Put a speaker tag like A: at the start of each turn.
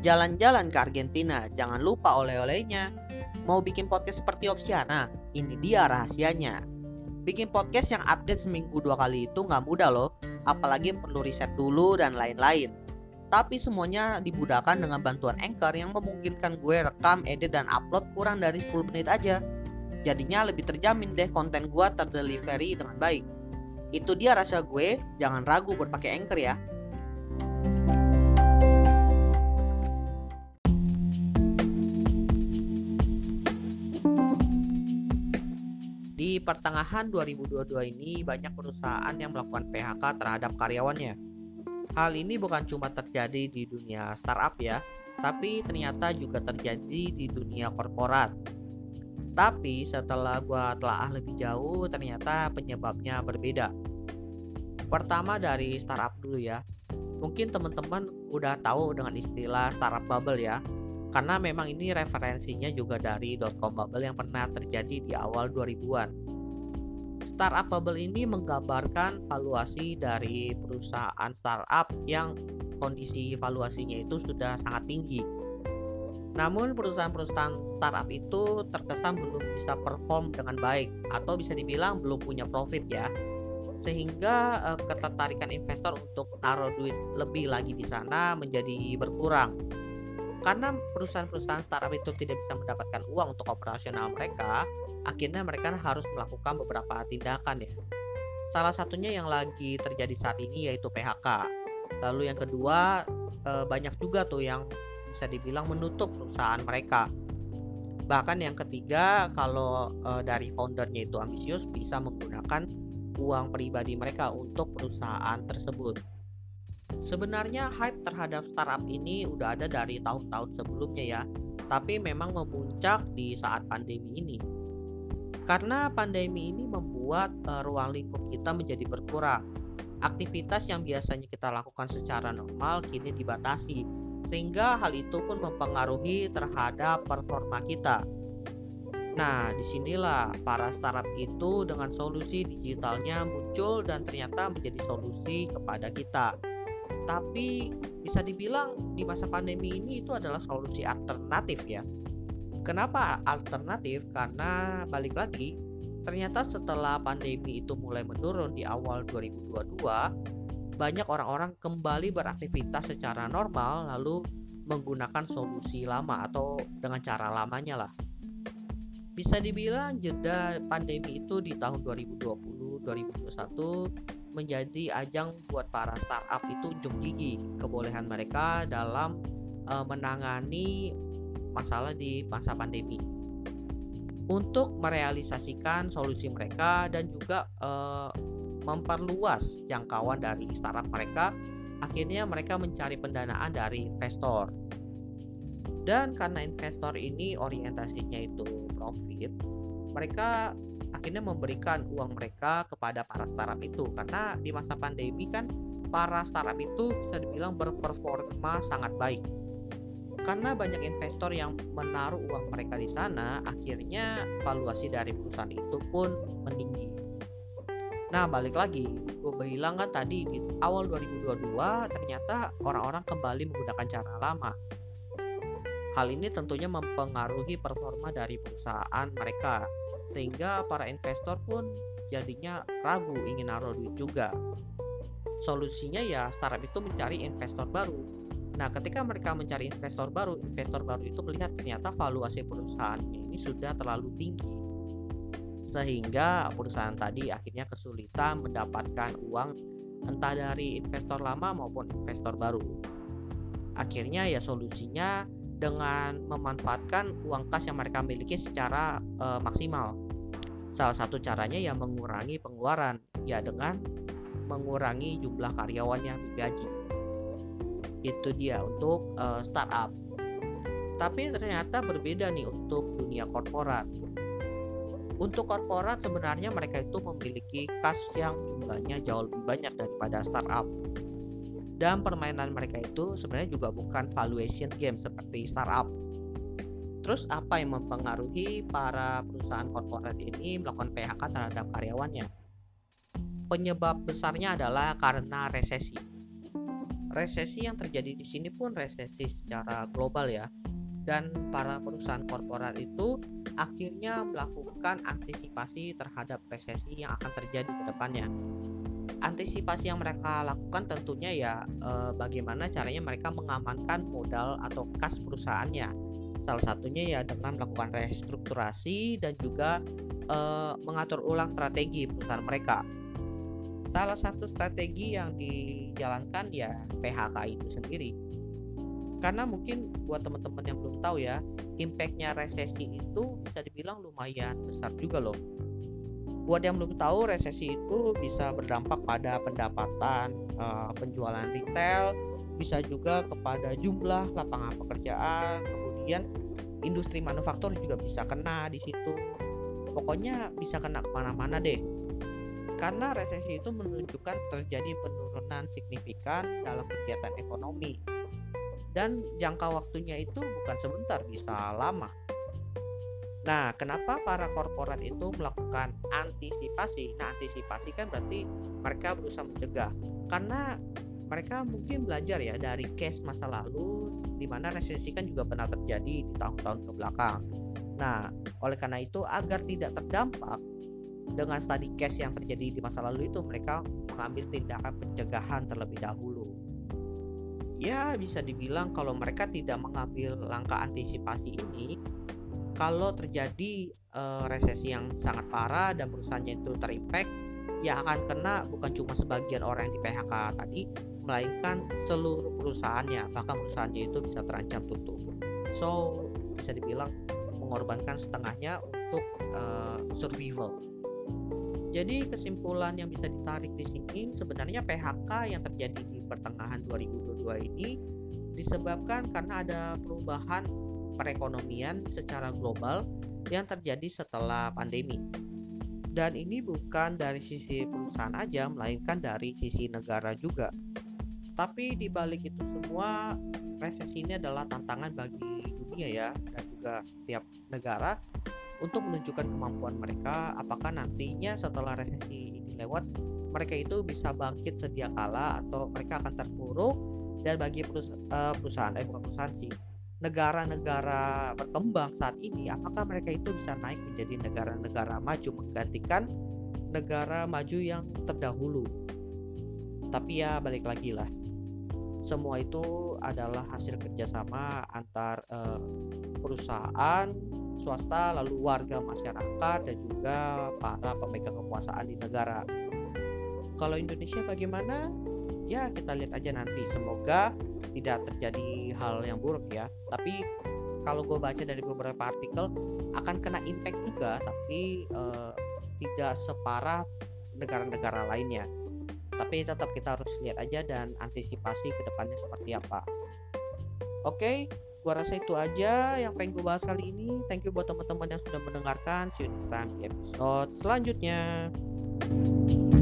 A: Jalan-jalan ke Argentina, jangan lupa oleh-olehnya. Mau bikin podcast seperti Opsiana? Ini dia rahasianya. Bikin podcast yang update seminggu dua kali itu nggak mudah loh, apalagi perlu riset dulu dan lain-lain. Tapi semuanya dibudahkan dengan bantuan Anchor yang memungkinkan gue rekam, edit, dan upload kurang dari 10 menit aja. Jadinya lebih terjamin deh konten gue terdelivery dengan baik. Itu dia rasa gue, jangan ragu buat pakai Anchor ya. Pertengahan 2022 ini banyak perusahaan yang melakukan PHK terhadap karyawannya. Hal ini bukan cuma terjadi di dunia startup ya, tapi ternyata juga terjadi di dunia korporat. Tapi setelah gua telah lebih jauh, ternyata penyebabnya berbeda. Pertama dari startup dulu ya. Mungkin teman-teman udah tahu dengan istilah startup bubble ya, karena memang ini referensinya juga dari dotcom bubble yang pernah terjadi di awal 2000-an. Startup bubble ini menggambarkan valuasi dari perusahaan startup yang kondisi valuasinya itu sudah sangat tinggi. Namun perusahaan-perusahaan startup itu terkesan belum bisa perform dengan baik atau bisa dibilang belum punya profit ya. Sehingga eh, ketertarikan investor untuk taruh duit lebih lagi di sana menjadi berkurang karena perusahaan-perusahaan startup itu tidak bisa mendapatkan uang untuk operasional mereka, akhirnya mereka harus melakukan beberapa tindakan ya. Salah satunya yang lagi terjadi saat ini yaitu PHK. Lalu yang kedua eh, banyak juga tuh yang bisa dibilang menutup perusahaan mereka. Bahkan yang ketiga kalau eh, dari foundernya itu ambisius bisa menggunakan uang pribadi mereka untuk perusahaan tersebut. Sebenarnya hype terhadap startup ini udah ada dari tahun-tahun sebelumnya ya, tapi memang memuncak di saat pandemi ini. Karena pandemi ini membuat uh, ruang lingkup kita menjadi berkurang. Aktivitas yang biasanya kita lakukan secara normal kini dibatasi, sehingga hal itu pun mempengaruhi terhadap performa kita. Nah, di sinilah para startup itu dengan solusi digitalnya muncul dan ternyata menjadi solusi kepada kita tapi bisa dibilang di masa pandemi ini itu adalah solusi alternatif ya. Kenapa alternatif? Karena balik lagi, ternyata setelah pandemi itu mulai menurun di awal 2022, banyak orang-orang kembali beraktivitas secara normal lalu menggunakan solusi lama atau dengan cara lamanya lah. Bisa dibilang jeda pandemi itu di tahun 2020 2021 menjadi ajang buat para startup itu unjuk gigi kebolehan mereka dalam uh, menangani masalah di masa pandemi. Untuk merealisasikan solusi mereka dan juga uh, memperluas jangkauan dari startup mereka akhirnya mereka mencari pendanaan dari investor. Dan karena investor ini orientasinya itu profit mereka akhirnya memberikan uang mereka kepada para startup itu. Karena di masa pandemi kan para startup itu bisa dibilang berperforma sangat baik. Karena banyak investor yang menaruh uang mereka di sana akhirnya valuasi dari perusahaan itu pun meninggi. Nah balik lagi gue bilang kan tadi di awal 2022 ternyata orang-orang kembali menggunakan cara lama Hal ini tentunya mempengaruhi performa dari perusahaan mereka sehingga para investor pun jadinya ragu ingin naruh duit juga. Solusinya ya startup itu mencari investor baru. Nah, ketika mereka mencari investor baru, investor baru itu melihat ternyata valuasi perusahaannya ini sudah terlalu tinggi. Sehingga perusahaan tadi akhirnya kesulitan mendapatkan uang entah dari investor lama maupun investor baru. Akhirnya ya solusinya dengan memanfaatkan uang kas yang mereka miliki secara uh, maksimal. Salah satu caranya ya mengurangi pengeluaran, ya dengan mengurangi jumlah karyawan yang digaji. Itu dia untuk uh, startup. Tapi ternyata berbeda nih untuk dunia korporat. Untuk korporat sebenarnya mereka itu memiliki kas yang jumlahnya jauh lebih banyak daripada startup dan permainan mereka itu sebenarnya juga bukan valuation game seperti startup. Terus apa yang mempengaruhi para perusahaan korporat ini melakukan PHK terhadap karyawannya? Penyebab besarnya adalah karena resesi. Resesi yang terjadi di sini pun resesi secara global ya. Dan para perusahaan korporat itu akhirnya melakukan antisipasi terhadap resesi yang akan terjadi ke depannya. Antisipasi yang mereka lakukan tentunya ya eh, bagaimana caranya mereka mengamankan modal atau kas perusahaannya. Salah satunya ya dengan melakukan restrukturasi dan juga eh, mengatur ulang strategi perusahaan mereka Salah satu strategi yang dijalankan ya PHK itu sendiri. Karena mungkin buat teman-teman yang belum tahu ya, impactnya resesi itu bisa dibilang lumayan besar juga loh. Buat yang belum tahu, resesi itu bisa berdampak pada pendapatan, uh, penjualan retail, bisa juga kepada jumlah lapangan pekerjaan, kemudian industri manufaktur juga bisa kena di situ. Pokoknya bisa kena ke mana-mana deh karena resesi itu menunjukkan terjadi penurunan signifikan dalam kegiatan ekonomi dan jangka waktunya itu bukan sebentar bisa lama. Nah, kenapa para korporat itu melakukan antisipasi? Nah, antisipasi kan berarti mereka berusaha mencegah. Karena mereka mungkin belajar ya dari case masa lalu di mana resesi kan juga pernah terjadi di tahun-tahun ke belakang. Nah, oleh karena itu agar tidak terdampak dengan study case yang terjadi di masa lalu itu mereka mengambil tindakan pencegahan terlebih dahulu. Ya bisa dibilang kalau mereka tidak mengambil langkah antisipasi ini, kalau terjadi uh, resesi yang sangat parah dan perusahaannya itu terimpact, ya akan kena bukan cuma sebagian orang yang di PHK tadi, melainkan seluruh perusahaannya, bahkan perusahaannya itu bisa terancam tutup. So bisa dibilang mengorbankan setengahnya untuk uh, survival jadi kesimpulan yang bisa ditarik di sini sebenarnya PHK yang terjadi di pertengahan 2022 ini disebabkan karena ada perubahan perekonomian secara global yang terjadi setelah pandemi. Dan ini bukan dari sisi perusahaan aja, melainkan dari sisi negara juga. Tapi di balik itu semua, resesi ini adalah tantangan bagi dunia ya, dan juga setiap negara untuk menunjukkan kemampuan mereka apakah nantinya setelah resesi ini lewat mereka itu bisa bangkit sedia kala atau mereka akan terpuruk dan bagi eh, perusahaan eh bukan perusahaan sih negara-negara berkembang saat ini apakah mereka itu bisa naik menjadi negara-negara maju menggantikan negara maju yang terdahulu tapi ya balik lagi lah semua itu adalah hasil kerjasama antar uh, perusahaan swasta, lalu warga masyarakat dan juga para pemegang kekuasaan di negara. Kalau Indonesia bagaimana? Ya kita lihat aja nanti. Semoga tidak terjadi hal yang buruk ya. Tapi kalau gue baca dari beberapa artikel akan kena impact juga, tapi uh, tidak separah negara-negara lainnya. Tapi tetap kita harus lihat aja dan antisipasi ke depannya seperti apa. Oke, okay, gua rasa itu aja yang pengen gue bahas kali ini thank you buat teman-teman yang sudah mendengarkan see you next time di episode selanjutnya thank you